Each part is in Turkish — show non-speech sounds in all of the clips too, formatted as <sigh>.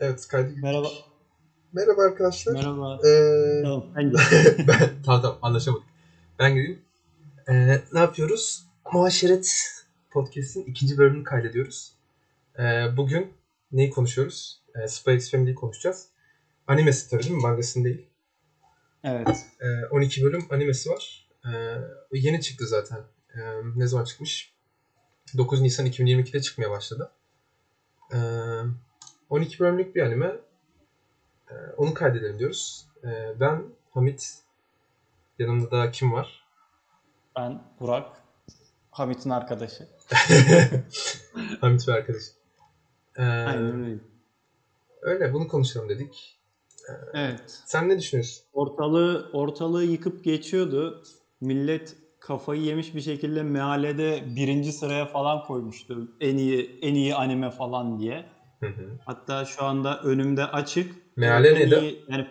Evet kaydı. Merhaba. Merhaba arkadaşlar. Merhaba. Ee, Tamam ben <laughs> ben, tamam tamam anlaşamadık. Ben gireyim. Ee, ne yapıyoruz? Muhaşeret Podcast'in ikinci bölümünü kaydediyoruz. Ee, bugün neyi konuşuyoruz? Ee, Spy X Family'yi konuşacağız. Animesi tabii değil mi? Mangasını değil. Evet. Ee, 12 bölüm animesi var. Ee, yeni çıktı zaten. Ee, ne zaman çıkmış? 9 Nisan 2022'de çıkmaya başladı. Ee, 12 bölümlük bir anime. Ee, onu kaydedelim diyoruz. Ee, ben Hamit. Yanımda da kim var? Ben Burak. Hamit'in arkadaşı. <laughs> Hamit ve arkadaş. Ee, Aynen öyle. öyle bunu konuşalım dedik. Evet. Sen ne düşünüyorsun? Ortalığı ortalığı yıkıp geçiyordu. Millet kafayı yemiş bir şekilde mealede birinci sıraya falan koymuştu. En iyi en iyi anime falan diye. Hı hı. Hatta şu anda önümde açık. Meale En neydi? Yani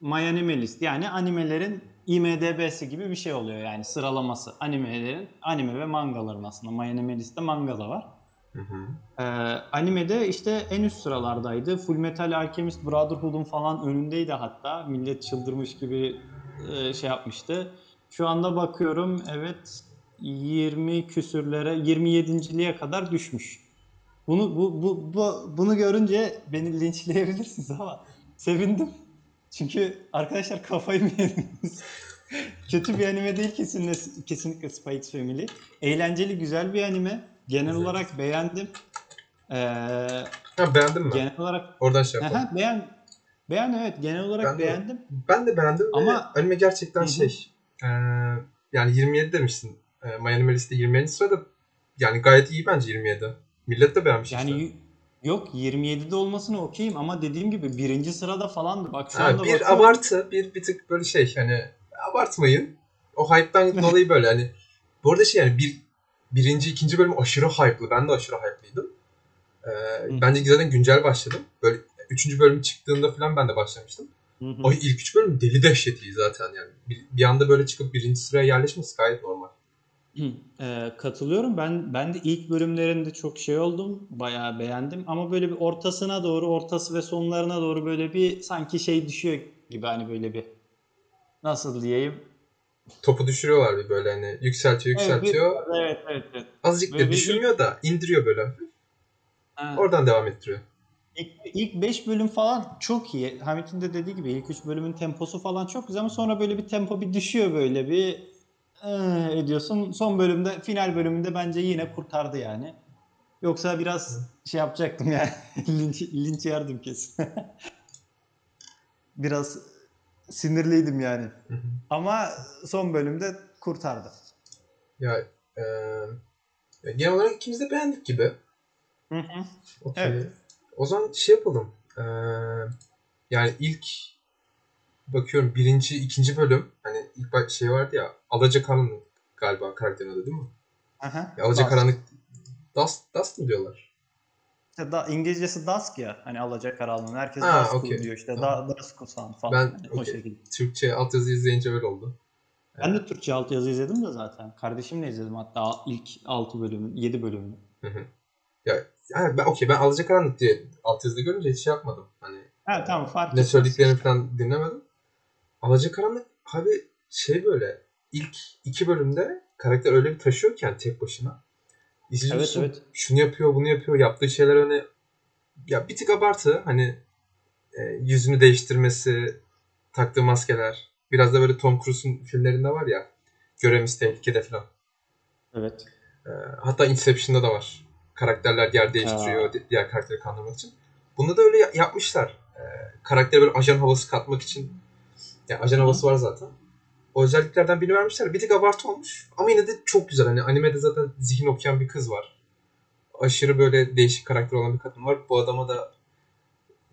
My Anime List yani animelerin IMDB'si gibi bir şey oluyor yani sıralaması. Animelerin, anime ve mangaların aslında. My Anime List'te manga da var. Hı hı. Ee, animede işte en üst sıralardaydı. Full Metal Alchemist Brotherhood'un falan önündeydi hatta. Millet çıldırmış gibi e, şey yapmıştı. Şu anda bakıyorum evet 20 küsürlere 27.liğe kadar düşmüş. Bunu bu, bu, bu bunu görünce beni linçleyebilirsiniz ama sevindim. Çünkü arkadaşlar kafayı mı yediniz? <laughs> Kötü bir anime değil kesinlikle, kesinlikle Spy X Family. Eğlenceli güzel bir anime. Genel Evet. olarak beğendim. Ee, Ha, beğendin mi? genel olarak Oradan şey yapalım. Aha, beğen beğen evet genel olarak Ben de- beğendim. Ben de beğendim Ama- anime gerçekten Hı hı. şey eee, yani 27 demişsin. Eee My Anime List'te 27. sırada yani gayet iyi bence 27. Millet de beğenmiş Yani işte. yok 27'de olmasını okeyim ama dediğim gibi birinci sırada falandı. Bak şu Ha, anda bir bakıyorum. abartı, bir bir tık böyle şey hani abartmayın. O hype'dan <laughs> dolayı böyle hani bu arada şey yani bir birinci, ikinci bölüm aşırı hype'lı. Ben de aşırı hype'lıydım. Hı. bence zaten güncel başladım. Böyle üçüncü bölüm çıktığında falan ben de başlamıştım. Hı hı. O ilk üç bölüm deli dehşet iyi zaten yani. Bir, bir anda böyle çıkıp birinci sıraya yerleşmesi gayet normal. <clears throat> Ee, katılıyorum. Ben ben de ilk bölümlerinde çok şey oldum. Bayağı beğendim ama böyle bir ortasına doğru, ortası ve sonlarına doğru böyle bir sanki şey düşüyor gibi hani böyle bir nasıl diyeyim? Topu düşürüyorlar bir böyle hani yükseltiyor Evet, bir- yükseltiyor. Evet, evet, evet. Azıcık Böyle da bir- düşürmüyor da indiriyor böyle. Ha, Oradan devam ettiriyor. İlk, ilk 5 bölüm falan çok iyi. Hamit'in de dediği gibi ilk 3 bölümün temposu falan çok güzel ama sonra böyle bir tempo bir düşüyor böyle bir "Ee," ediyorsun. Son bölümde final bölümünde bence yine kurtardı yani. Yoksa biraz şey yapacaktım yani. <laughs> linç, linç yerdim kesin. <laughs> biraz sinirliydim yani. Hı hı. Ama son bölümde kurtardı. Ya e, ya genel olarak ikimiz de beğendik gibi. Hı hı. Okey. Evet. O zaman şey yapalım. E, yani ilk bakıyorum birinci, ikinci bölüm. Hani ilk şey vardı ya. Alacakaranlık galiba karakterin adı değil mi? Aha. Ya Alacakaranlık Dust, Dust mı diyorlar? İşte da, İngilizcesi dusk ya. Hani alacakaranlığın. Herkes Ha, dusk okey. diyor işte. Tamam. Da, dusk falan. Ben- Hani o okey. şekilde. Türkçe altyazı izleyince öyle oldu. Ben de Türkçe altyazı izledim de zaten. Kardeşimle izledim hatta ilk 6 bölümün, 7 bölümünü. Hı hı. Ya yani ben okey ben Alacakaranlık diye altyazıda görünce hiç şey yapmadım. Hani Ha tamam fark ne söylediklerini falan dinlemedim. Alacakaranlık abi şey böyle ilk iki bölümde karakter öyle bir taşıyorken tek başına. İzliyorsun Evet, evet. şunu yapıyor bunu yapıyor yaptığı şeyler hani ya bir tık abartı hani e, yüzünü değiştirmesi taktığı maskeler biraz da böyle Tom Cruise'un filmlerinde var ya görevimiz tehlikede falan. Evet. E, hatta Inception'da da var. Karakterler yer değiştiriyor di- diğer karakteri kandırmak için. Bunda da öyle ya- yapmışlar. E, karaktere böyle ajan havası katmak için. Ya ajan havası var zaten. O özelliklerden birini vermişler. Bir tık abartı olmuş. Ama yine de çok güzel. Hani animede zaten zihin okuyan bir kız var. Aşırı böyle değişik karakter olan bir kadın var. Bu adama da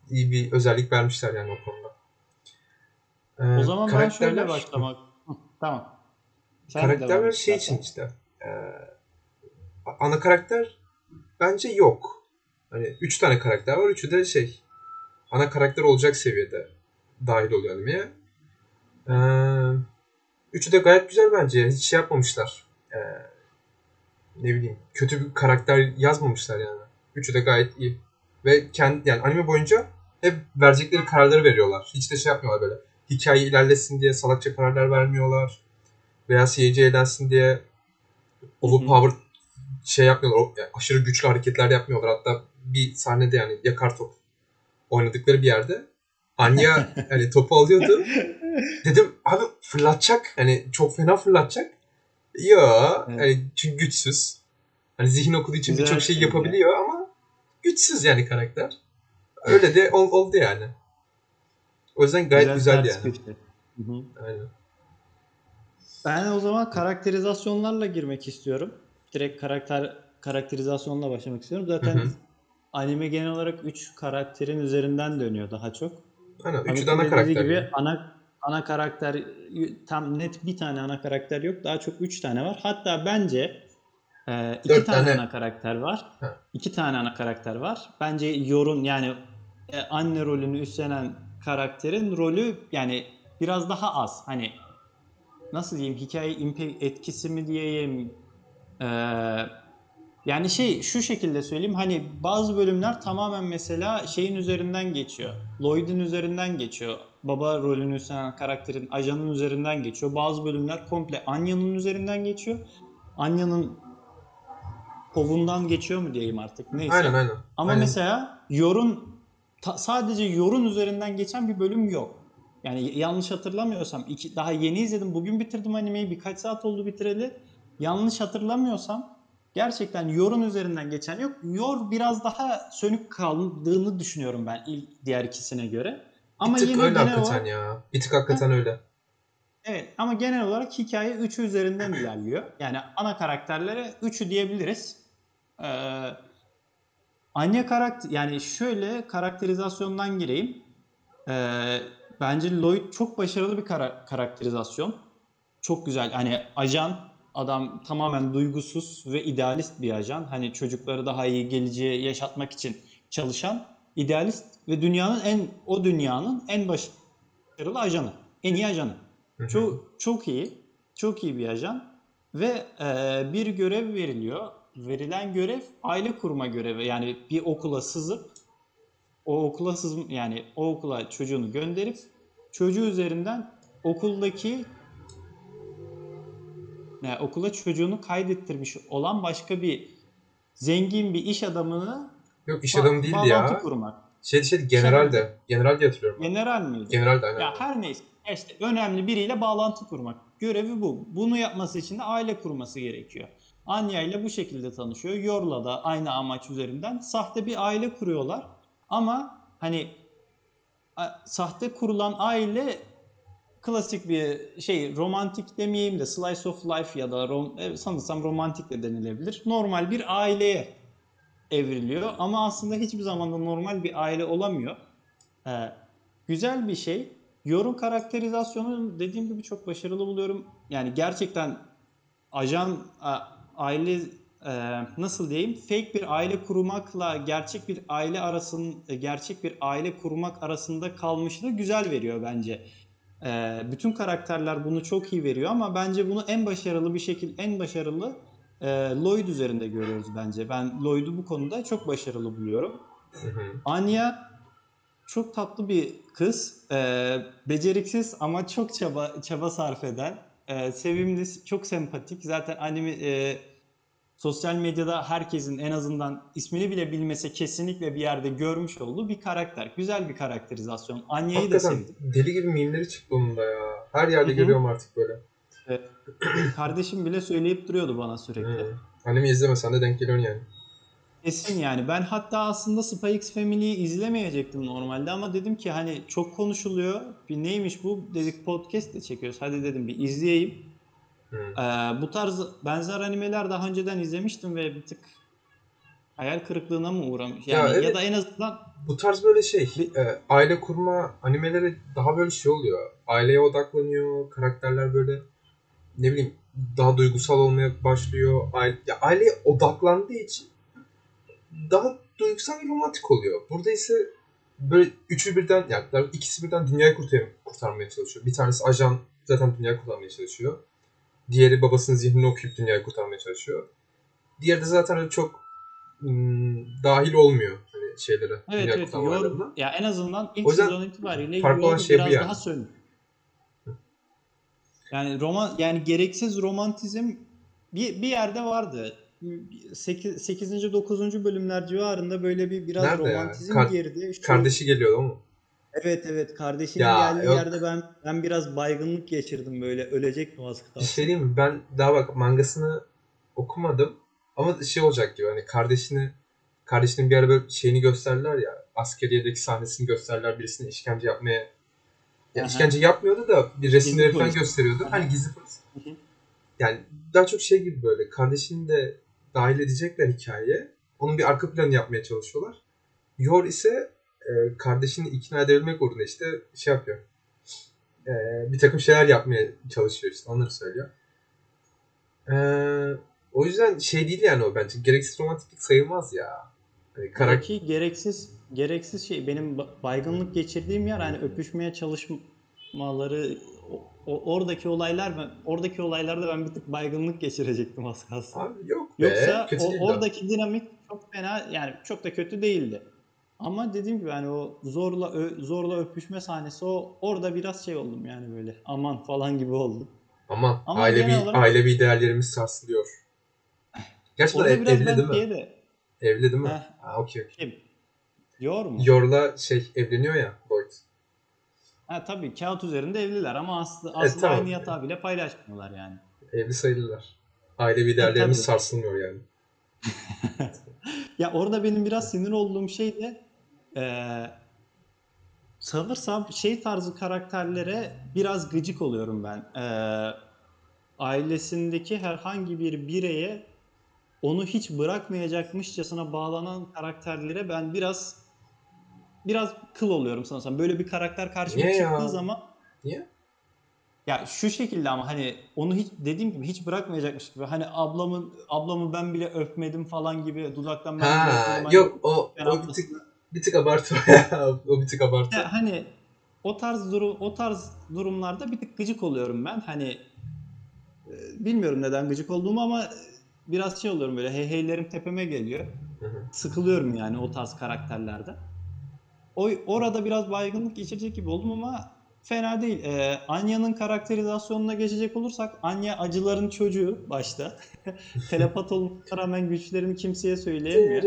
iyi bir özellik vermişler yani o konuda. E, O zaman ben şöyle başlamak. Hı, tamam. Sen karakterler şey zaten. için işte. e, ana karakter bence yok. Hani üç tane karakter var. Üçü de şey ana karakter olacak seviyede dahil oluyor animeye. E, üçü de gayet güzel bence. Hiç şey yapmamışlar. E, ne bileyim kötü bir karakter yazmamışlar yani. Üçü de gayet iyi. Ve kendi yani anime boyunca hep verecekleri kararları veriyorlar. Hiç de şey yapmıyorlar böyle. Hikaye ilerlesin diye salakça kararlar vermiyorlar. Veya seyirci eğlensin diye overpower şey yapmıyorlar. yani aşırı güçlü hareketler yapmıyorlar. Hatta bir sahnede yani yakar top oynadıkları bir yerde Anya <laughs> hani topu alıyordu. <laughs> Dedim abi fırlatacak. Hani çok fena fırlatacak. Yo. Evet. Hani çünkü güçsüz. Hani zihin okuduğu için Güzel birçok şey şey ya. yapabiliyor ama güçsüz yani karakter. Öyle de ol- oldu yani. O yüzden gayet güzeldi ters yani. köşe. Hı hı. Aynen. Ben o zaman karakterizasyonlarla girmek istiyorum. Direkt karakter karakterizasyonla başlamak istiyorum. Zaten Hı hı. anime genel olarak 3 karakterin üzerinden dönüyor daha çok. Aynen. Üçü Hamit'in de ana karakter. gibi yani. ana ana karakter tam net bir tane ana karakter yok. Daha çok 3 tane var. Hatta bence e, iki Dört tane, tane. ana karakter var. Ha. İki tane ana karakter var. Bence Yor'un yani e, anne rolünü üstlenen karakterin rolü yani biraz daha az. Hani nasıl diyeyim hikaye etkisi mi diyeyim Ee, yani şey şu şekilde söyleyeyim hani bazı bölümler tamamen mesela şeyin üzerinden geçiyor. Lloyd'un üzerinden geçiyor. Baba rolünü üstlenen karakterin ajanın üzerinden geçiyor. Bazı bölümler komple Anya'nın üzerinden geçiyor. Anya'nın kovundan geçiyor mu diyeyim artık neyse. Aynen aynen. Ama Aynen. mesela Yor'un sadece Yor'un üzerinden geçen bir bölüm yok. Yani yanlış hatırlamıyorsam iki, daha yeni izledim. Bugün bitirdim animeyi. Birkaç saat oldu bitireli. Yanlış hatırlamıyorsam gerçekten Yor'un üzerinden geçen yok. Yor biraz daha sönük kaldığını düşünüyorum ben ilk diğer ikisine göre. Ama bir tık yine öyle hakikaten olarak ya. Bir tık hakikaten öyle. Evet ama genel olarak hikaye 3'ü üzerinden ilerliyor. Yani ana karakterlere 3'ü diyebiliriz. Ee, anne karakter yani şöyle karakterizasyondan gireyim. Ee, bence Lloyd çok başarılı bir kara- karakterizasyon. Çok güzel. Hani ajan adam tamamen duygusuz ve idealist bir ajan. Hani çocukları daha iyi geleceğe yaşatmak için çalışan idealist ve dünyanın en o dünyanın en başarılı ajanı. En iyi ajanı. Hı hı. Çok çok iyi. Çok iyi bir ajan ve e, bir görev veriliyor. Verilen görev aile kurma görevi. Yani bir okula sızıp o okula sızım yani o okula çocuğunu gönderip çocuğu üzerinden okuldaki yani okula çocuğunu kaydettirmiş olan başka bir zengin bir iş adamını Yok iş adamı değildi ya. kurmak. Şey şey general de. General diye hatırlıyorum. ben. General miydi? General de aynen. Ya her neyse işte önemli biriyle bağlantı kurmak. Görevi bu. Bunu yapması için de aile kurması gerekiyor. Anya ile bu şekilde tanışıyor. Yor'la da aynı amaç üzerinden sahte bir aile kuruyorlar. Ama hani sahte kurulan aile klasik bir şey romantik demeyeyim de slice of life ya da rom, e, sanırsam romantik de denilebilir. Normal bir aileye evriliyor ama aslında hiçbir zaman da normal bir aile olamıyor. Ee, güzel bir şey. Yorum karakterizasyonu dediğim gibi çok başarılı buluyorum. Yani gerçekten ajan aile e, nasıl diyeyim fake bir aile kurmakla gerçek bir aile arasın e, gerçek bir aile kurmak arasında kalmışlığı güzel veriyor bence. Ee, bütün karakterler bunu çok iyi veriyor ama bence bunu en başarılı bir şekilde en başarılı e, Lloyd üzerinde görüyoruz bence. Ben Lloyd'u bu konuda çok başarılı buluyorum. Anya çok tatlı bir kız. Ee, beceriksiz ama çok çaba çaba sarf eden. Ee, sevimli, çok sempatik. Zaten anime e, sosyal medyada herkesin en azından ismini bile bilmese kesinlikle bir yerde görmüş olduğu bir karakter. Güzel bir karakterizasyon. Anya'yı da sevdim. deli gibi mimleri çıktı onun da ya. Her yerde Hı hı. görüyorum artık böyle. Kardeşim bile söyleyip duruyordu bana sürekli. Hı. Anime izlemesen de denk geliyorsun yani. Kesin yani. Ben hatta aslında Spy X Family'yi izlemeyecektim normalde ama dedim ki hani çok konuşuluyor. Bir neymiş bu? Dedik podcast de çekiyoruz. Hadi dedim bir izleyeyim. Ee, bu tarz benzer animeler daha önceden izlemiştim ve bir tık hayal kırıklığına mı uğramış? Ya Yani ya, evet. da en azından Bu tarz böyle şey, Bir- e, aile kurma animeleri daha böyle şey oluyor. Aileye odaklanıyor, karakterler böyle ne bileyim daha duygusal olmaya başlıyor. Aile, ya aileye odaklandığı için daha duygusal ve romantik oluyor. Burada ise böyle üçü birden yani ikisi birden dünyayı kurtar kurtarmaya çalışıyor. Bir tanesi ajan zaten dünyayı kurtarmaya çalışıyor. Diğeri babasının zihnini okuyup dünyayı kurtarmaya çalışıyor. Diğeri de zaten öyle çok hmm, dahil olmuyor hani şeylere. Evet dünya evet Yor ya en azından ilk sezon itibariyle farklı olan Yor şey biraz yani. daha sönük. Yani roman yani gereksiz romantizm bir bir yerde vardı. 8 8. 9. bölümler civarında böyle bir biraz Nerede ya? romantizm Kar- girdi. Şu- Kardeşi geliyor ama. Evet evet kardeşinin Ya, geldiği yok. yerde ben ben biraz baygınlık geçirdim böyle ölecek mi az Bir kalsın. şey diyeyim mi? Ben daha bak mangasını okumadım. Ama şey olacak gibi hani kardeşini kardeşinin bir ara böyle şeyini gösterdiler ya askeriyedeki sahnesini gösterdiler birisine işkence yapmaya ya Aha. işkence yapmıyordu da bir resimleri Gizli falan polis. gösteriyordu. Aha. Hani gizli polis. Hı hı. Yani daha çok şey gibi böyle kardeşini de dahil edecekler hikayeye. Onun bir arka planı yapmaya çalışıyorlar. Yor ise e, kardeşini ikna edebilmek uğruna işte şey yapıyor. E, bir takım şeyler yapmaya çalışıyor işte onları söylüyor. E, o yüzden şey değil yani o bence. Gereksiz romantiklik sayılmaz ya. Hani karakter Buradaki gereksiz gereksiz şey benim ba- baygınlık geçirdiğim yer hani öpüşmeye çalışmaları o, oradaki olaylar ben oradaki olaylarda ben bir tık baygınlık geçirecektim az kalsın. Abi yok be. Yoksa o, oradaki dinamik çok fena yani çok da kötü değildi. Ama dediğim gibi hani o zorla ö- zorla öpüşme sahnesi o orada biraz şey oldum yani böyle aman falan gibi oldum. Ama, Ama ailevi, olarak- ailevi değerlerimiz sarsılıyor. Gerçekten ev- evli değil mi? de Evli değil mi? Heh. Ha, okey. kim? Yor mu? Yor'la şey evleniyor ya Lloyd. Ha tabii kağıt üzerinde evliler ama aslı, aslında tamam. aynı yatağı bile paylaşmıyorlar yani. Evli sayılırlar. Ailevi değerlerimiz tabii. sarsılmıyor yani. <laughs> Ya orada benim biraz sinir olduğum şey de eee sanırsam şey tarzı karakterlere biraz gıcık oluyorum ben. Eee, ailesindeki herhangi bir bireye onu hiç bırakmayacakmışçasına bağlanan karakterlere ben biraz biraz kıl oluyorum sanırsam. Böyle bir karakter karşıma Niye ya? çıktığı zaman Niye? ya şu şekilde ama hani onu hiç dediğim gibi hiç bırakmayacakmış gibi. Hani ablamın ablamı ben bile öpmedim falan gibi dudaktan ben bile Ha öpmedim. Hani yok o, ben o bir ablasını- tık bir tık abartı <laughs> o bir tık abartı. Ya hani o tarz durum o tarz durumlarda bir tık gıcık oluyorum ben. Hani e, bilmiyorum neden gıcık olduğumu ama biraz şey oluyorum böyle heyheylerim tepeme geliyor. Sıkılıyorum yani o tarz karakterlerde. O orada biraz baygınlık geçirecek gibi oldum ama fena değil. Ee, Anya'nın karakterizasyonuna geçecek olursak Anya acıların çocuğu başta. <laughs> Telepat olmasına rağmen güçlerini kimseye söyleyemiyor.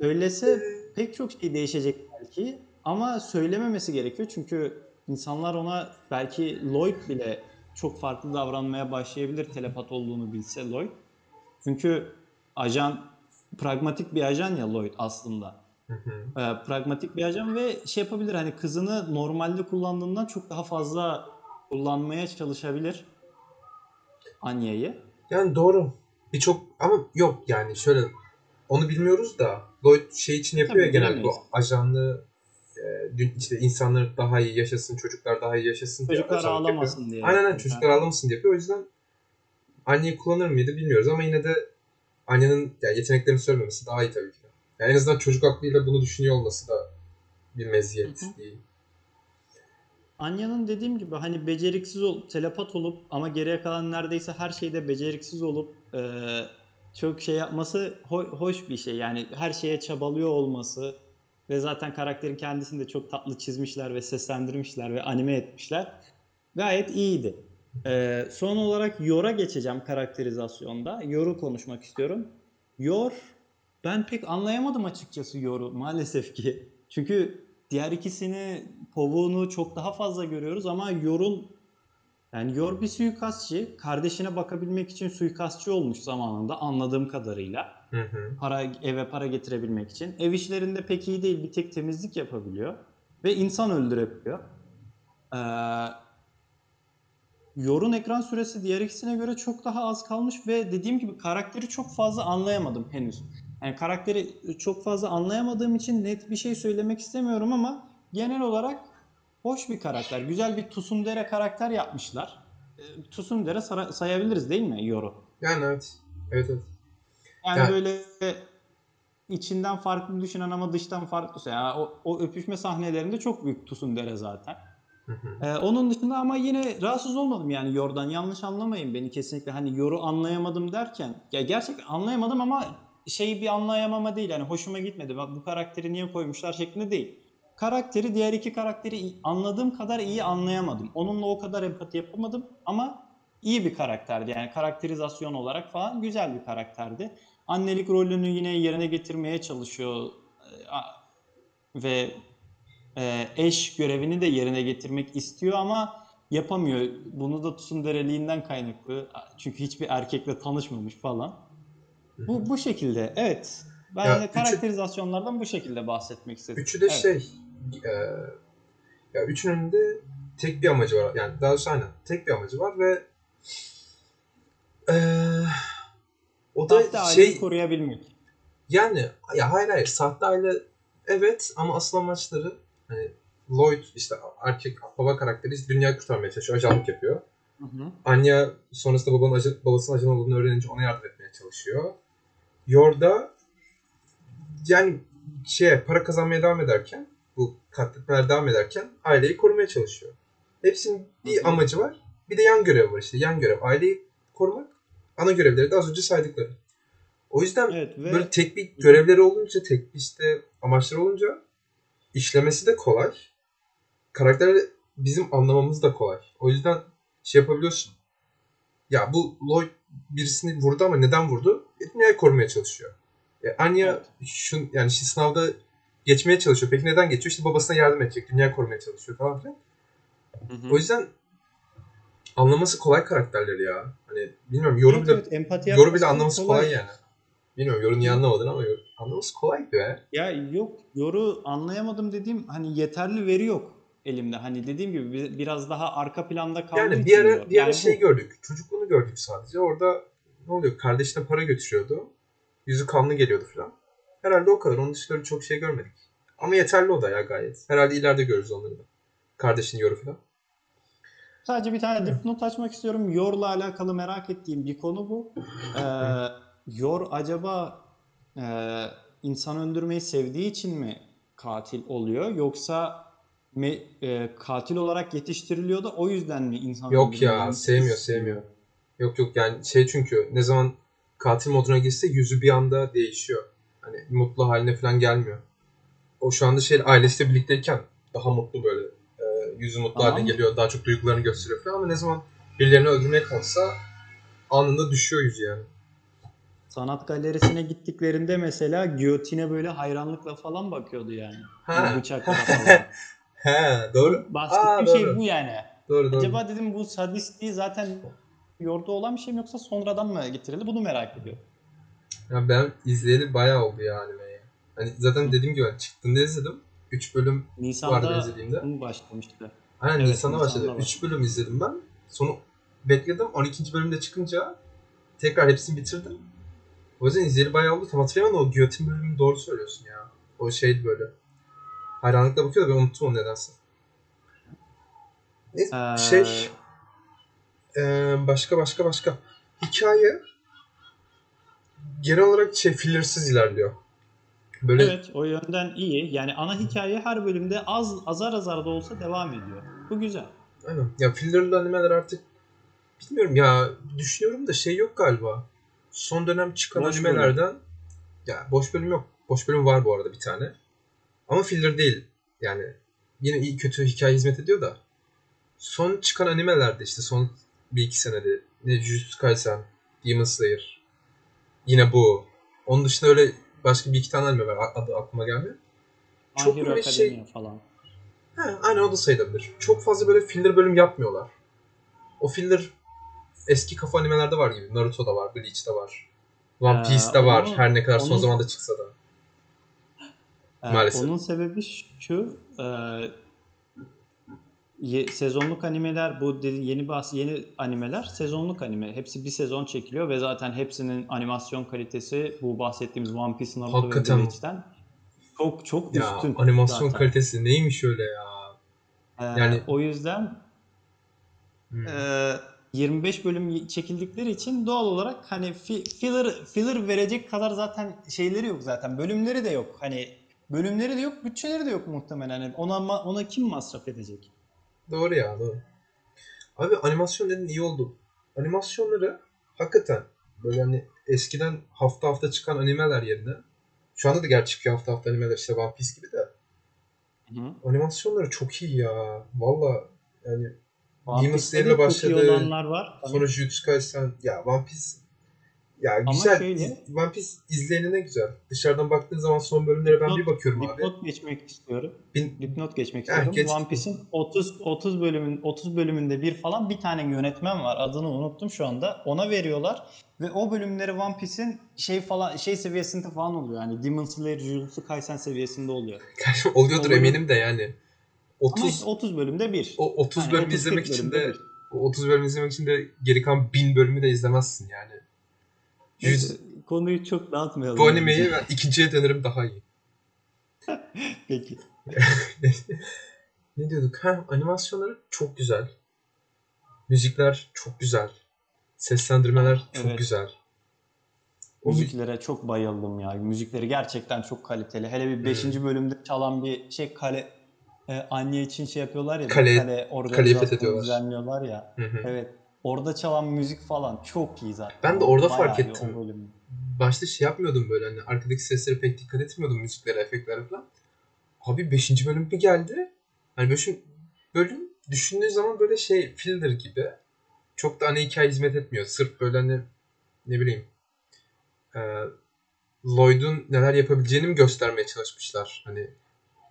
Söylese pek çok şey değişecek belki ama söylememesi gerekiyor çünkü insanlar ona belki Lloyd bile çok farklı davranmaya başlayabilir telepat olduğunu bilse Lloyd. Çünkü ajan pragmatik bir ajan ya Lloyd aslında. Hı hı. Ee, pragmatik bir ajan ve şey yapabilir hani kızını normalde kullandığından çok daha fazla kullanmaya çalışabilir Anya'yı. Yani doğru. Birçok ama yok yani şöyle onu bilmiyoruz da Lloyd şey için yapıyor Tabii, ya genelde bu ajanlığı e, işte insanlar daha iyi yaşasın, çocuklar daha iyi yaşasın diye Çocuklar ajanlık yapıyor. ağlamasın diye. Aynen aynen çocuklar ağlamasın diye yapıyor. O yüzden anneyi kullanır mıydı bilmiyoruz ama yine de annenin yani yeteneklerini söylememesi daha iyi tabii ki. Yani en azından çocuk aklıyla bunu düşünüyor olması da bir meziyet Hı hı. değil. Anya'nın dediğim gibi hani beceriksiz ol, telepat olup ama geriye kalan neredeyse her şeyde beceriksiz olup eee, çok şey yapması ho- hoş bir şey. Yani her şeye çabalıyor olması ve zaten karakterin kendisini de çok tatlı çizmişler ve seslendirmişler ve anime etmişler. Gayet iyiydi. Eee, son olarak Yor'a geçeceğim karakterizasyonda. Yor'u konuşmak istiyorum. Yor, ben pek anlayamadım açıkçası Yor'u maalesef ki. Çünkü diğer ikisini kovuğunu çok daha fazla görüyoruz ama Yor'un yani Yor bir suikastçı. Kardeşine bakabilmek için suikastçı olmuş zamanında anladığım kadarıyla. Hı hı. Para eve para getirebilmek için. Ev işlerinde pek iyi değil. Bir tek temizlik yapabiliyor ve insan öldürebiliyor. Ee, Yor'un ekran süresi diğer ikisine göre çok daha az kalmış ve dediğim gibi karakteri çok fazla anlayamadım henüz. Yani karakteri çok fazla anlayamadığım için net bir şey söylemek istemiyorum ama genel olarak hoş bir karakter. Güzel bir Tsundere karakter yapmışlar. Ee, Tsundere sara- sayabiliriz değil mi Yor'u? Yani evet. Evet evet. Yani Yani- böyle içinden farklı düşünen ama dıştan farklı. Yani o, o öpüşme sahnelerinde çok büyük Tsundere zaten. Hı hı. Ee, onun dışında ama yine rahatsız olmadım yani Yor'dan. Yanlış anlamayın beni kesinlikle. Hani Yor'u anlayamadım derken. Ya gerçekten anlayamadım ama şeyi bir anlayamama değil. Yani hoşuma gitmedi. Bak bu karakteri niye koymuşlar şeklinde değil. Karakteri diğer iki karakteri anladığım kadar iyi anlayamadım. Onunla o kadar empati yapamadım ama iyi bir karakterdi. Yani karakterizasyon olarak falan güzel bir karakterdi. Annelik rolünü yine yerine getirmeye çalışıyor e, ve e, eş görevini de yerine getirmek istiyor ama yapamıyor. Bunu da tsundereliğinden kaynaklı. Çünkü hiçbir erkekle tanışmamış falan. Bu bu şekilde. Evet. Ben Ya de üçü- karakterizasyonlardan bu şekilde bahsetmek istedim. Üçü de Evet. şey e, ya üçünün de tek bir amacı var. Yani daha doğrusu aynen tek bir amacı var ve e, o da Sahte aileyi şey koruyabilmek. yani ya hayır hayır sahte aile evet ama asıl amaçları hani Lloyd işte erkek baba karakteri işte dünyayı kurtarmaya çalışıyor. Ajanlık yapıyor. Hı hı. Anya sonrasında babanın ajan, babasının ajan olduğunu öğrenince ona yardım etmeye çalışıyor. Yorda yani şeye para kazanmaya devam ederken bu katletmeler devam ederken aileyi korumaya çalışıyor. Hepsinin bir Hı hı. amacı var. Bir de yan görev var işte. Yan görev aileyi korumak. Ana görevleri de az önce saydıkları. O yüzden Evet ve böyle tek bir görevleri olunca, tek bir işte amaçları olunca işlemesi de kolay. Karakterleri bizim anlamamız da kolay. O yüzden şey yapabiliyorsun. Ya bu Lloyd birisini vurdu ama neden vurdu? E, dünyayı korumaya çalışıyor. E, Anya Evet. şun, yani işte sınavda geçmeye çalışıyor. Peki neden geçiyor? İşte babasına yardım edecek. Dünyayı korumaya çalışıyor falan filan. Hı hı. O yüzden anlaması kolay karakterleri ya. Hani bilmiyorum yorum Evet, bile evet, empati Yoru bile anlaması kolay. yani. Bilmiyorum Yoru niye anlamadın ama yor- anlaması kolay be. Ya yok yoru anlayamadım dediğim hani yeterli veri yok elimde. Hani dediğim gibi bir- biraz daha arka planda kaldığı Yani bir ara diyor. bir ara Yani şey bu. gördük. Çocukluğunu gördük sadece. Orada ne oluyor? Kardeşine para götürüyordu. Yüzü kanlı geliyordu falan. Herhalde o kadar. Onun dışında çok şey görmedik. Ama yeterli o da ya gayet. Herhalde ileride görürüz onları da. Kardeşini yoru falan. Sadece bir tane dipnot açmak istiyorum. Yor'la alakalı merak ettiğim bir konu bu. Ee, Yor acaba e, insan öldürmeyi sevdiği için mi katil oluyor yoksa me- e, katil olarak yetiştiriliyor da o yüzden mi insan Yok ya, sevmiyor, sevmiyor. Yok yok yani şey çünkü ne zaman katil moduna girse yüzü bir anda değişiyor. Hani mutlu haline falan gelmiyor. O şu anda şey ailesiyle birlikteyken daha mutlu böyle. e, yüzü mutlu Tamam. haline geliyor. Daha çok duygularını gösteriyor falan ama ne zaman birilerini öldürmeye kalksa anında düşüyor yüzü yani. Sanat galerisine gittiklerinde mesela giyotine böyle hayranlıkla falan bakıyordu yani. Ha. Bıçaklara <laughs> falan. He doğru. Bahsettiğim Aa, şey doğru. bu yani. Doğru doğru. Acaba dedim bu sadistliği zaten yorda olan bir şey mi yoksa sonradan mı getirildi? Bunu merak ediyorum. Ya ben izleyeli bayağı oldu ya animeyi. Hani zaten dediğim gibi hani çıktığında izledim. 3 bölüm vardı Nisan'da izlediğimde. bunu başlamıştı. Aynen Evet, Nisan'da Nisan'da başladı. var. 3 bölüm izledim ben. Sonra bekledim. 12. bölümde çıkınca tekrar hepsini bitirdim. O yüzden izleyeli bayağı oldu. Tam hatırlayamadım o giyotin bölümünü doğru söylüyorsun ya. O şeydi böyle. Hayranlıkla bakıyordu ben unuttum onu nedense. Neyse, Ee, şey eee, başka başka başka. Hikaye genel olarak şey fillersiz ilerliyor. Böyle Evet o yönden iyi. Yani ana hikaye her bölümde az azar azar da olsa devam ediyor. Bu güzel. Aynen. Ya fillerli animeler artık bilmiyorum ya düşünüyorum da şey yok galiba. Son dönem çıkan Boş animelerden ya boş bölüm yok. Boş bölüm var bu arada bir tane. Ama filler değil. Yani yine iyi kötü hikaye hizmet ediyor da. Son çıkan animelerde işte son bir iki senede ne Jujutsu Kaisen, Demon Slayer. Yine bu. Onun dışında öyle başka bir iki tane anime var. Adı aklıma gelmiyor. Çok Hero böyle şey- falan. He, aynen o da sayılabilir. Çok fazla böyle filler bölüm yapmıyorlar. O filler eski kafa animelerde var gibi. Naruto'da var, Bleach'te var. One Ee, Piece'te var. onu- Her ne kadar son onun- zamanda çıksa da. Ee, Maalesef. Onun sebebi şu. e, ye- sezonluk animeler bu dedi, yeni bahs yeni animeler sezonluk anime. Hepsi bir sezon çekiliyor ve zaten hepsinin animasyon kalitesi bu bahsettiğimiz One Piece, Naruto Hakikaten. ve Bleach'ten çok çok Ya üstün. animasyon zaten. kalitesi neymiş öyle ya. Ee, yani- o yüzden Hmm. Ee, 25 bölüm çekildikleri için doğal olarak hani fi- filler filler verecek kadar zaten şeyleri yok zaten. Bölümleri de yok. Hani bölümleri de yok, bütçeleri de yok muhtemelen. Hani ona ona kim masraf edecek? Doğru ya doğru. Abi animasyon dedin iyi oldu. Animasyonları hakikaten Böyle hani eskiden hafta hafta çıkan animeler yerine şu anda da gerçi çıkıyor hafta hafta animeler işte One Piece gibi de Hı. animasyonları çok iyi ya. Valla yani Demon iyi başladı. olanlar var. Sonra Jujutsu Kaisen ya One Piece ya Ama güzel. şöyle- One Piece izleyenine güzel. Dışarıdan baktığın zaman son bölümlere ben bir Dipnot- bakıyorum abi. Dipnot geçmek istiyorum. Bin, Dipnot geçmek Heh, istiyorum. geç. One Piece'in 30 30 bölümün 30 bölümünde bir falan bir tane yönetmen var. Adını unuttum şu anda. Ona veriyorlar ve o bölümleri One Piece'in şey falan şey seviyesinde falan oluyor. Yani Demon Slayer, Jujutsu Kaisen seviyesinde oluyor. <laughs> oluyordur Ama- eminim de yani. Ama 30 işte 30 bölümde bir. o 30 Yani bölüm 30-40 izlemek için de bir. o 30 bölüm izlemek için de geri kalan 1000 bölümü de izlemezsin yani. Yüz- konuyu çok dağıtmayalım. bu animeyi ben ikinciye dönerim daha iyi. <laughs> Peki. ne diyorduk? Ha, animasyonları çok güzel. Müzikler çok güzel. Seslendirmeler çok Evet. güzel. O mü- Müziklere çok bayıldım ya. Müzikleri gerçekten çok kaliteli. Hele bir 5. bölümde çalan bir şey kale e, anne için şey yapıyorlar ya. Kale- kale organizasyonu düzenliyorlar ya. Hı hı. Evet. Orada çalan müzik falan çok iyi zaten. Ben de orada Bayağı fark ettim. Başta şey yapmıyordum böyle hani arkadaki seslere pek dikkat etmiyordum müziklere, efektlere falan. Abi 5. bölüm bir geldi. Hani bölüm, bölüm düşündüğü zaman böyle şey filler gibi. Çok da ana hikaye hizmet etmiyor. Sırf böyle hani ne bileyim e, Lloyd'un neler yapabileceğini mi göstermeye çalışmışlar. Hani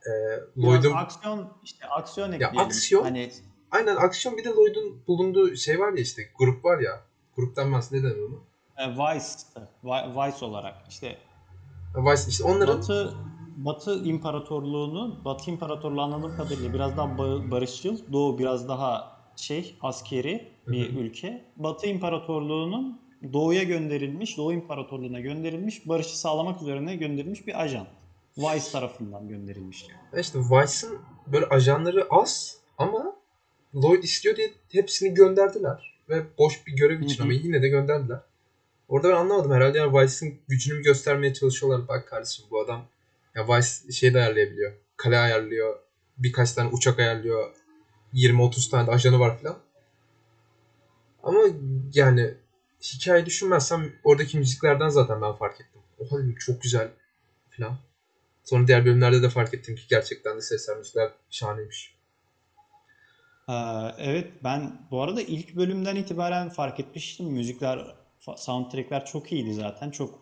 e, Lloyd'un aksiyon işte aksiyon ekleyelim. aksiyon- Hani aynen aksiyon bir de Lloyd'un bulunduğu şey var ya işte grup var ya. Gruptan bahsediyor neden onu? e, Vice, Vi- Vice olarak işte Vice işte onların Batı Batı İmparatorluğunu, Batı İmparatorluğu anladığım kadarıyla biraz daha ba- barışçıl, Doğu biraz daha şey askeri bir Hı hı. ülke. Batı İmparatorluğu'nun Doğu'ya gönderilmiş, Doğu İmparatorluğu'na gönderilmiş, barışı sağlamak üzerine gönderilmiş bir ajan. Vice tarafından gönderilmiş. Ya İşte Vice'ın böyle ajanları az ama Lloyd istiyor diye hepsini gönderdiler. Ve boş bir görev için ama yine de gönderdiler. Orada ben anlamadım herhalde yani Vice'ın gücünü göstermeye çalışıyorlar. Bak kardeşim bu adam ya Vice şey de ayarlayabiliyor. Kale ayarlıyor. Birkaç tane uçak ayarlıyor. 20-30 tane de ajanı var filan. Ama yani hikaye düşünmezsem oradaki müziklerden zaten ben fark ettim. Oha dedim çok güzel filan. Sonra diğer bölümlerde de fark ettim ki gerçekten de sesler müzikler şahaneymiş. Evet ben bu arada ilk bölümden itibaren fark etmiştim. Müzikler, soundtrackler çok iyiydi zaten. Çok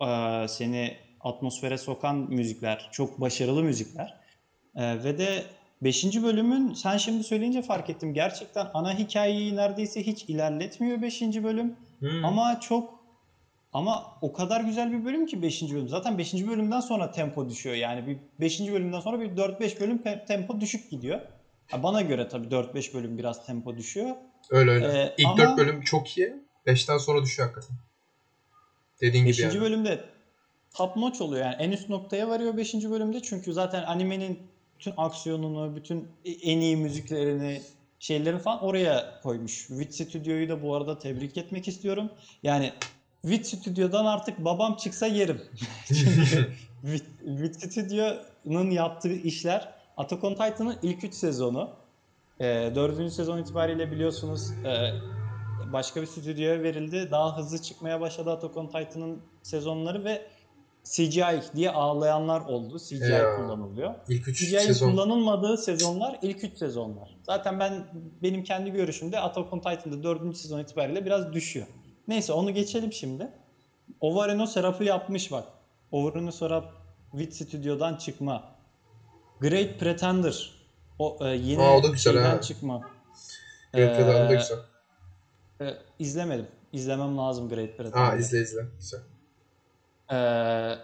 e, seni atmosfere sokan müzikler, çok başarılı müzikler. Ve de 5. bölümün sen şimdi söyleyince fark ettim. Gerçekten ana hikayeyi neredeyse hiç ilerletmiyor 5. bölüm. Hmm. Ama çok ama o kadar güzel bir bölüm ki 5. bölüm. Zaten 5. bölümden sonra tempo düşüyor. Yani bir 5. bölümden sonra bir 4-5 bölüm tempo düşük gidiyor. Ha, bana göre tabii 4-5 bölüm biraz tempo düşüyor. öyle öyle. Ee, İlk ama- 4 bölüm çok iyi. 5'ten sonra düşüyor hakikaten. Dediğin gibi 5. yani. bölümde top notch oluyor yani en üst noktaya varıyor 5. bölümde çünkü zaten animenin bütün aksiyonunu, bütün en iyi müziklerini, şeylerini falan oraya koymuş. Wit Studio'yu da bu arada tebrik etmek istiyorum. Yani Wit Studio'dan artık babam çıksa yerim. <laughs> <laughs> Wit, Wit Studio'nun yaptığı işler Attack on Titan'ın ilk 3 sezonu. E, 4. sezon itibariyle biliyorsunuz e, başka bir stüdyoya verildi. Daha hızlı çıkmaya başladı Attack on Titan'ın sezonları ve CGI diye ağlayanlar oldu. CGI Ya. kullanılıyor. İlk 3 CGI'nin sezon. kullanılmadığı sezonlar ilk 3 sezonlar. Zaten ben benim kendi görüşümde Attack on Titan'da 4. sezon itibariyle biraz düşüyor. Neyse onu geçelim şimdi. Ovareno Serap'ı yapmış bak. Ovareno Serap Wit Studio'dan çıkma. Great Pretender. O e, yine Aa, o da güzel şeyden ha. çıkma. Great Pretender da güzel. e, izlemedim. İzlemem lazım Great Pretender. Aa izle izle. Güzel. Ee,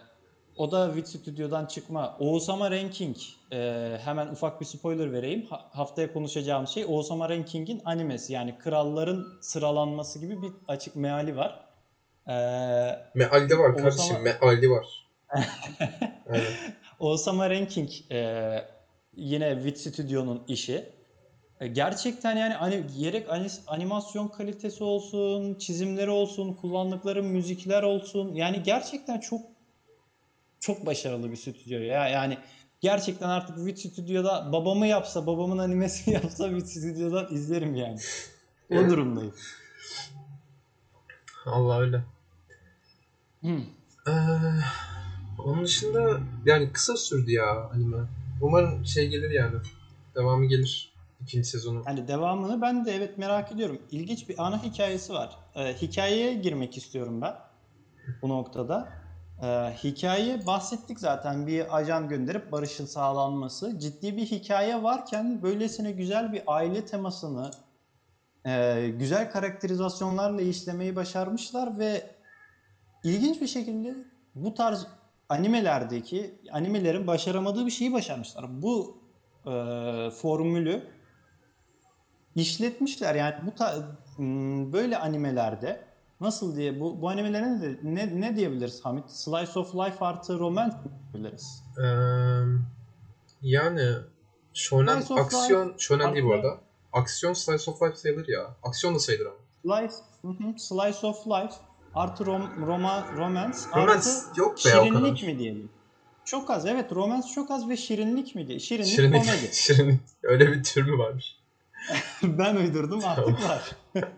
o da Wit Studio'dan çıkma. Oğuzhama Ranking. Ee, hemen ufak bir spoiler vereyim. Ha- haftaya konuşacağım şey Oğuzhama Ranking'in animesi. Yani kralların sıralanması gibi bir açık meali var. Ee, Meal'de var Oğuz kardeşim. Meal'de var. <laughs> Aynen. Oğuzhama Ranking e, yine Wit Studio'nun işi. E, gerçekten yani hani gerek ani- animasyon kalitesi olsun, çizimleri olsun, kullandıkları müzikler olsun. Yani gerçekten çok çok başarılı bir stüdyo ya. Yani gerçekten artık Wit Studio'da babamı yapsa, babamın animesini <laughs> yapsa Wit Studio'dan izlerim yani. O Evet. durumdayım. Allah öyle. Hmm. Ee, onun dışında yani kısa sürdü ya anime. Umarım şey gelir yani. Devamı gelir. ikinci sezonu. Yani devamını ben de evet merak ediyorum. İlginç bir ana hikayesi var. Ee, hikayeye girmek istiyorum ben bu noktada. Ee, hikaye bahsettik zaten bir ajan gönderip barışın sağlanması. Ciddi bir hikaye varken böylesine güzel bir aile temasını e, güzel karakterizasyonlarla işlemeyi başarmışlar ve ilginç bir şekilde bu tarz animelerdeki animelerin başaramadığı bir şeyi başarmışlar. Bu e, formülü işletmişler yani bu ta- m, böyle animelerde nasıl diye bu bu animelere ne, ne ne diyebiliriz Hamit? Slice of life artı romance mi diyebiliriz? Ee, yani shonen Slice aksiyon shonen değil bu arada. Aksiyon slice of life sayılır ya. Aksiyon da sayılır ama. Slice, hı hı, slice of life artı rom, roma, romance, Romance artı yok be şirinlik mi diyelim? Çok az evet romance çok az ve şirinlik mi diye? Şirinlik, Şirinlik, komedi. <laughs> şirinlik. Öyle bir tür mü varmış? <laughs> ben uydurdum artık var. <laughs>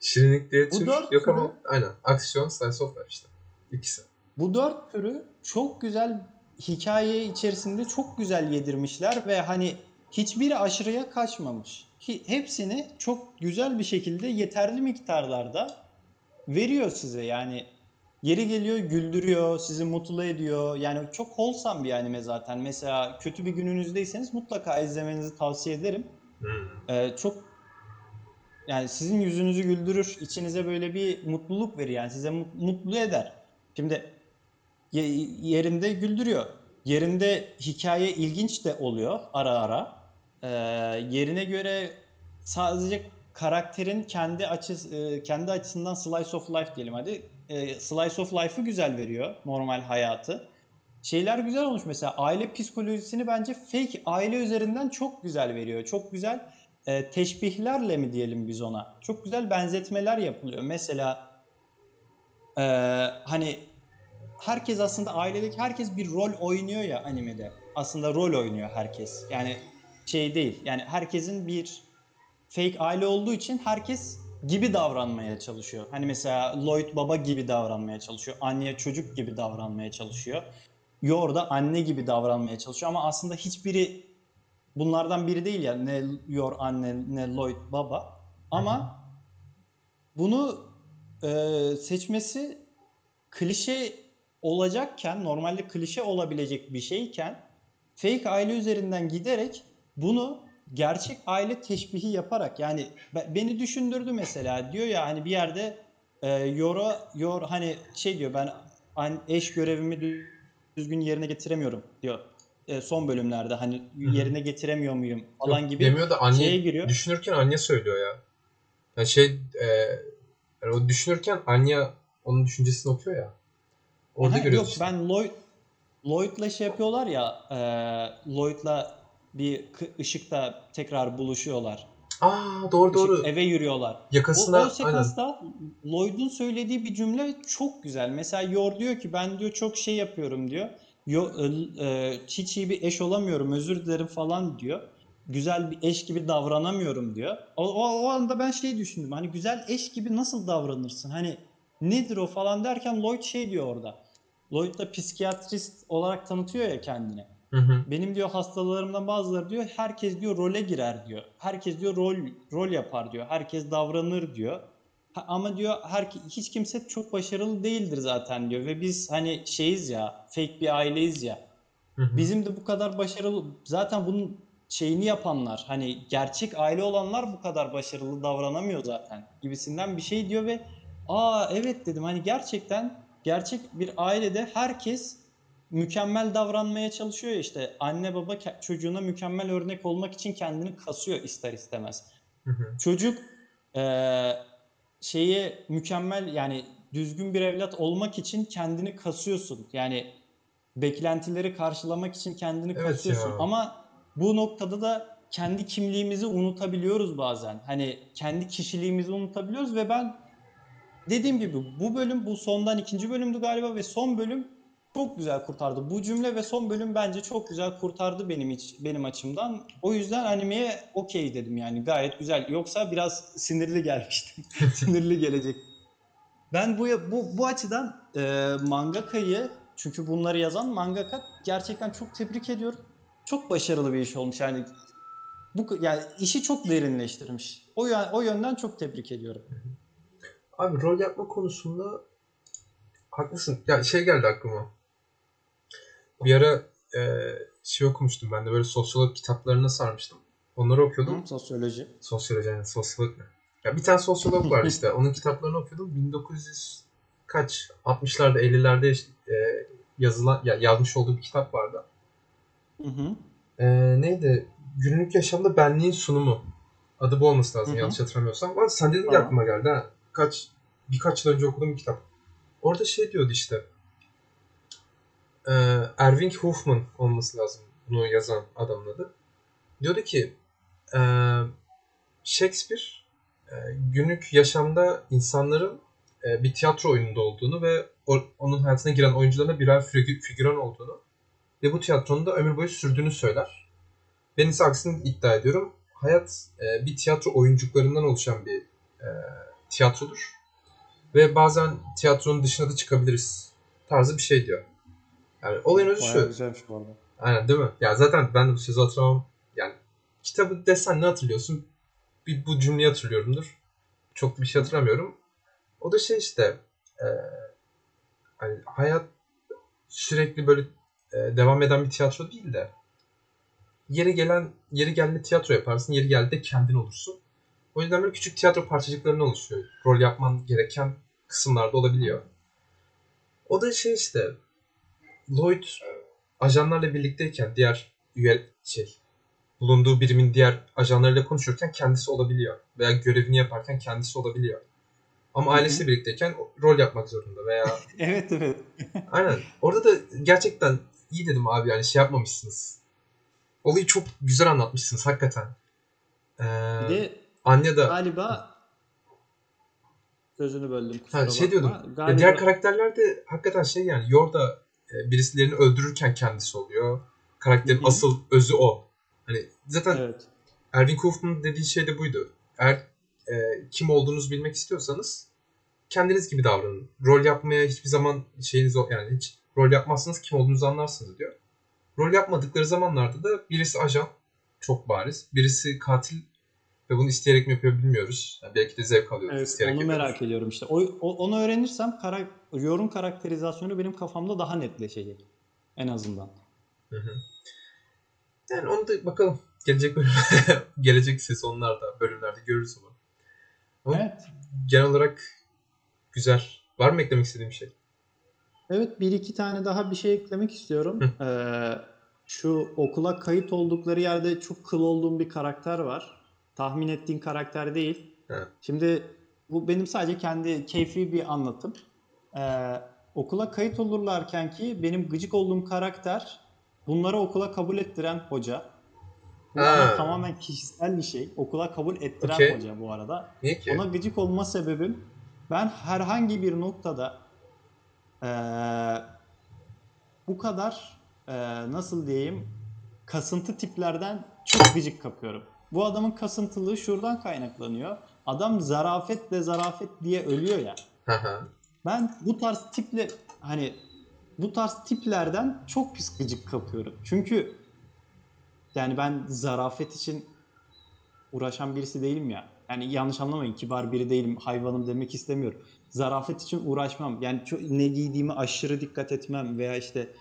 Şirinlik diye tür yok türü- ama aynen. Aksiyon slice of işte. İkisi. Bu dört türü çok güzel hikaye içerisinde çok güzel yedirmişler ve hani hiçbiri aşırıya kaçmamış. Hepsini çok güzel bir şekilde yeterli miktarlarda veriyor size yani. Yeri geliyor güldürüyor, sizi mutlu ediyor. Yani çok wholesome bir anime zaten. Mesela kötü bir gününüzdeyseniz mutlaka izlemenizi tavsiye ederim. Hmm. Ee, çok yani sizin yüzünüzü güldürür, içinize böyle bir mutluluk verir yani size mu- mutlu eder. Şimdi ye- yerinde güldürüyor. Yerinde hikaye ilginç de oluyor ara ara. Ee, yerine göre sadece karakterin kendi açısı e, kendi açısından slice of life diyelim hadi. Ee, slice of life'ı güzel veriyor normal hayatı. Şeyler güzel olmuş mesela aile psikolojisini bence fake aile üzerinden çok güzel veriyor. Çok güzel e, teşbihlerle mi diyelim biz ona? Çok güzel benzetmeler yapılıyor. Mesela e, hani herkes aslında ailedeki herkes bir rol oynuyor ya animede. Aslında rol oynuyor herkes. Yani şey değil. Yani herkesin bir fake aile olduğu için herkes gibi davranmaya çalışıyor. Hani mesela Lloyd baba gibi davranmaya çalışıyor. Anne çocuk gibi davranmaya çalışıyor. Yor da anne gibi davranmaya çalışıyor ama aslında hiçbiri bunlardan biri değil ya ne Yor anne ne Lloyd baba. Ama bunu e, seçmesi klişe olacakken normalde klişe olabilecek bir şeyken fake aile üzerinden giderek bunu gerçek aile teşbihi yaparak yani be- beni düşündürdü mesela diyor ya hani bir yerde e, Yor'a Yor hani şey diyor ben an, eş görevimi dü- düzgün yerine getiremiyorum diyor. E, son bölümlerde hani yerine getiremiyor muyum falan Yok, gibi Demiyor da anne şeye giriyor. düşünürken anne söylüyor ya. Yani şey e, yani o düşünürken anne onun düşüncesini okuyor ya. Orada Aha, görüyoruz Yok işte. ben Lloyd Lloyd'la şey yapıyorlar ya e, Lloyd'la bir ışıkta tekrar buluşuyorlar. Aa doğru Işık- doğru. eve yürüyorlar. O, Yakasına o aynen. sekansta Lloyd'un söylediği bir cümle çok güzel. Mesela Yor diyor ki ben diyor çok şey yapıyorum diyor. Yo, e, e, hiç iyi bir eş olamıyorum özür dilerim falan diyor. Güzel bir eş gibi davranamıyorum diyor. O, o, o anda ben şey düşündüm. Hani güzel eş gibi nasıl davranırsın? Hani nedir o falan derken Lloyd şey diyor orada. Lloyd da psikiyatrist olarak tanıtıyor ya kendini. Hı hı. Benim diyor hastalarımdan bazıları diyor herkes diyor role girer diyor. Herkes diyor rol rol yapar diyor. Herkes davranır diyor. Ha- ama diyor her hiç kimse çok başarılı değildir zaten diyor ve biz hani şeyiz ya fake bir aileyiz ya. Hı hı. Bizim de bu kadar başarılı zaten bunun şeyini yapanlar hani gerçek aile olanlar bu kadar başarılı davranamıyor zaten gibisinden bir şey diyor ve aa evet dedim hani gerçekten gerçek bir ailede herkes mükemmel davranmaya çalışıyor işte anne baba çocuğuna mükemmel örnek olmak için kendini kasıyor ister istemez. Hı hı. Çocuk eee şeye mükemmel yani düzgün bir evlat olmak için kendini kasıyorsun. Yani beklentileri karşılamak için kendini Evet kasıyorsun. ya. Ama bu noktada da kendi kimliğimizi unutabiliyoruz bazen. Hani kendi kişiliğimizi unutabiliyoruz ve ben dediğim gibi bu bölüm bu sondan ikinci bölümdü galiba ve son bölüm çok güzel kurtardı. Bu cümle ve son bölüm bence çok güzel kurtardı benim iç, benim açımdan. O yüzden animeye okey dedim yani gayet güzel. Yoksa biraz sinirli gelmişti. <laughs> sinirli gelecek. Ben bu bu bu açıdan e, mangakayı çünkü bunları yazan mangaka gerçekten çok tebrik ediyorum. Çok başarılı bir iş olmuş yani. Bu yani işi çok derinleştirmiş. O o yönden çok tebrik ediyorum. Abi rol yapma konusunda haklısın. Ya şey geldi aklıma. Bir ara e, şey okumuştum ben de böyle sosyolog kitaplarına sarmıştım. Onları okuyordum. Hı, sosyoloji. Sosyoloji yani sosyolog ne? Ya bir tane sosyolog var işte. <laughs> Onun kitaplarını okuyordum. 1900 kaç 60'larda 50'lerde işte, e, yazılan ya, yazmış olduğu bir kitap vardı. Hı hı. E, neydi? Günlük yaşamda benliğin sunumu. Adı bu olması lazım Hı hı. yanlış hatırlamıyorsam. Var sen dedin Tamam. aklıma geldi ha. Kaç birkaç yıl önce okuduğum bir kitap. Orada şey diyordu işte. E, Erving Hoffman olması lazım bunu yazan adamın adı. Diyordu ki e, Shakespeare e, günlük yaşamda insanların e, bir tiyatro oyununda olduğunu ve o- onun hayatına giren oyuncuların da birer figü- figüran olduğunu ve bu tiyatronun da ömür boyu sürdüğünü söyler. Ben ise aksini iddia ediyorum. Hayat e, bir tiyatro oyuncuklarından oluşan bir e, tiyatrodur. Ve bazen tiyatronun dışına da çıkabiliriz tarzı bir şey diyor. Yani olayın özü Bayağı şu. güzelmiş bu arada. Aynen değil mi? Ya zaten ben de bu sözü hatırlamam. Yani kitabı desen ne hatırlıyorsun? Bir bu cümleyi hatırlıyorumdur. Çok bir şey hatırlamıyorum. O da şey işte e, hani hayat sürekli böyle e, devam eden bir tiyatro değil de yeri gelen yeri geldiğinde tiyatro yaparsın, yeri geldiğinde kendin olursun. O yüzden böyle küçük tiyatro parçacıklarından oluşuyor. Rol yapman gereken kısımlarda olabiliyor. O da şey işte Lloyd ajanlarla birlikteyken diğer üye şey bulunduğu birimin diğer ajanlarıyla konuşurken kendisi olabiliyor. Veya görevini yaparken kendisi olabiliyor. Ama ailesiyle birlikteyken rol yapmak zorunda veya <laughs> Evet evet. <laughs> aynen. Orada da gerçekten iyi dedim abi yani şey yapmamışsınız. Olayı çok güzel anlatmışsınız hakikaten. Ee, Bir de Anya da galiba sözünü böldüm kusura Ha, şey bakma. diyordum. Ya Galiba diğer karakterler de hakikaten şey yani Yorda e, birisilerini öldürürken kendisi oluyor. Karakterin Hı hı. asıl özü o. Hani zaten evet. Erwin Kaufman'ın dediği şey de buydu. Eğer e, kim olduğunuzu bilmek istiyorsanız kendiniz gibi davranın. Rol yapmaya hiçbir zaman şeyiniz o yani hiç rol yapmazsanız kim olduğunuzu anlarsınız diyor. Rol yapmadıkları zamanlarda da birisi ajan çok bariz. Birisi katil ve bunu isteyerek mi yapıyor bilmiyoruz. Yani belki de zevk alıyoruz. Evet, isteyerek onu yapıyoruz. merak ediyorum işte. O, o- onu öğrenirsem kara, yorum karakterizasyonu benim kafamda daha netleşecek. En azından. Hı hı. Yani onu da bakalım. Gelecek bölüm, <laughs> gelecek sezonlarda, bölümlerde görürüz onu. Ama Evet. genel olarak güzel. Var mı eklemek istediğim bir şey? Evet bir iki tane daha bir şey eklemek istiyorum. Ee, şu okula kayıt oldukları yerde çok kıl olduğum bir karakter var. Tahmin ettiğin karakter değil. Evet. Şimdi bu benim sadece kendi keyfi bir anlatım. Ee, okula kayıt olurlarken ki benim gıcık olduğum karakter bunları okula kabul ettiren hoca. Bu Ha. tamamen kişisel bir şey. Okula kabul ettiren Okey. hoca bu arada. Niye ki? Ona gıcık olma sebebim ben herhangi bir noktada eee, bu kadar eee, nasıl diyeyim kasıntı tiplerden çok gıcık kapıyorum. Bu adamın kasıntılığı şuradan kaynaklanıyor. Adam zarafetle zarafet diye ölüyor ya. Ben bu tarz tiple hani bu tarz tiplerden çok pis gıcık kapıyorum. Çünkü yani ben zarafet için uğraşan birisi değilim ya. Yani yanlış anlamayın kibar biri değilim, hayvanım demek istemiyorum. Zarafet için uğraşmam. Yani çok, ne giydiğime aşırı dikkat etmem veya işte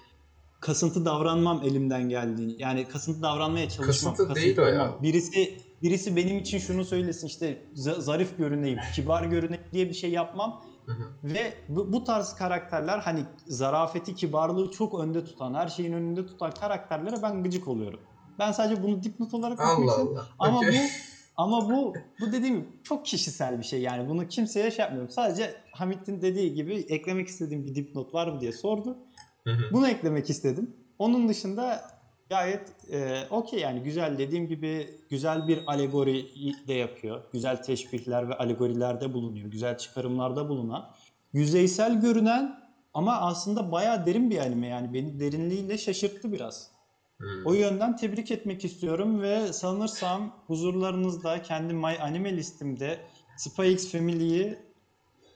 kasıntı davranmam elimden geldiğini. Yani kasıntı davranmaya çalışmam. Kasıntı değil o ya. Birisi birisi benim için şunu söylesin işte za- zarif görüneyim, <laughs> kibar görüneyim diye bir şey yapmam. Hı hı. Ve bu, bu tarz karakterler hani zarafeti, kibarlığı çok önde tutan, her şeyin önünde tutan karakterlere ben gıcık oluyorum. Ben sadece bunu dipnot olarak koymuşum. Ama Okey. bu <laughs> ama bu bu dediğim gibi çok kişisel bir şey yani bunu kimseye şey yapmıyorum. Sadece Hamit'in dediği gibi eklemek istediğim bir dipnot var mı diye sordu. Hı hı. Bunu eklemek istedim. Onun dışında gayet e, okey yani güzel dediğim gibi güzel bir alegori de yapıyor. Güzel teşbihler ve alegorilerde bulunuyor. Güzel çıkarımlarda bulunan. Yüzeysel görünen ama aslında bayağı derin bir anime yani beni derinliğiyle şaşırttı biraz. Hı. O yönden tebrik etmek istiyorum ve sanırsam huzurlarınızda kendi My Anime listimde Spy X Family'yi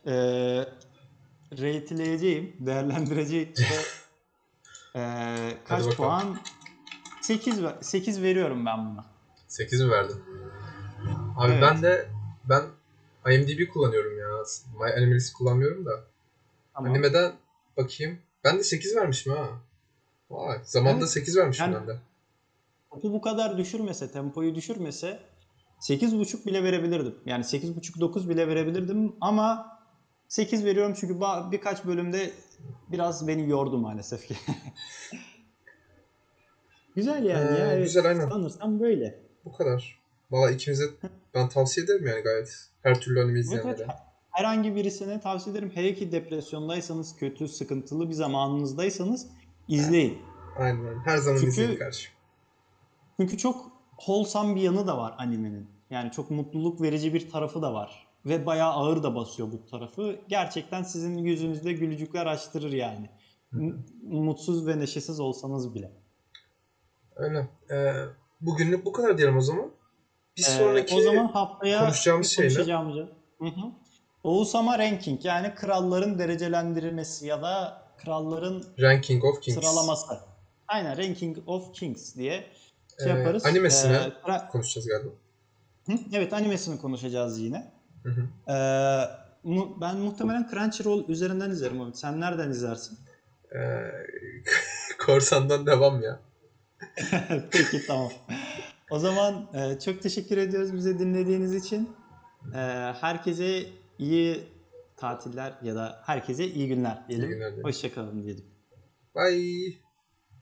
e, rate'leyeceğim, değerlendireceğim. <laughs> Eee, kaç puan? 8 ver- 8 veriyorum ben buna. 8 mi verdin? Abi Evet. ben de ben IMDb kullanıyorum ya. My Animalist kullanmıyorum da. Tamam. Animeden bakayım. Ben de 8 vermişim ha. Vay. Zamanında Evet. 8 vermişim Yani- ben de. Topu bu kadar düşürmese, tempoyu düşürmese 8.5 bile verebilirdim. Yani 8.5-9 bile verebilirdim ama 8 veriyorum çünkü birkaç bölümde biraz beni yordu maalesef ki. <laughs> Güzel yani Ee, ya. Evet. güzel, aynen. Sanırsam böyle. Bu kadar. Valla ikimize ben tavsiye ederim yani gayet. Her türlü anime Evet, izleyenlere. evet. Herhangi birisine tavsiye ederim. Hele ki depresyondaysanız, kötü, sıkıntılı bir zamanınızdaysanız izleyin. Aynen aynen. Her zaman Çünkü- izleyin kardeşim. Çünkü çok wholesome bir yanı da var animenin. Yani çok mutluluk verici bir tarafı da var. Ve bayağı ağır da basıyor bu tarafı. Gerçekten sizin yüzünüzde gülücükler açtırır yani. Mutsuz ve neşesiz olsanız bile. Öyle. Ee, bugünlük bu kadar diyelim o zaman. Bir Ee, sonraki o zaman haftaya konuşacağımız şey ne? konuşacağımız Hı hı. Oğuzama ranking yani kralların derecelendirilmesi ya da kralların Ranking of Kings. sıralaması. Aynen Ranking of Kings diye şey Ee, yaparız. animesine Ee, konuşacağız galiba. Hı, Evet animesini konuşacağız yine. Hı hı. Ee, mu- ben muhtemelen Crunchyroll üzerinden izlerim. abi. Sen nereden izlersin? Ee, <laughs> Korsan'dan devam ya. <laughs> Peki tamam. O zaman e, çok teşekkür ediyoruz bize dinlediğiniz için. Ee, herkese iyi tatiller ya da herkese iyi günler diyelim. İyi günler diyelim. Hoşçakalın diyelim. Bye.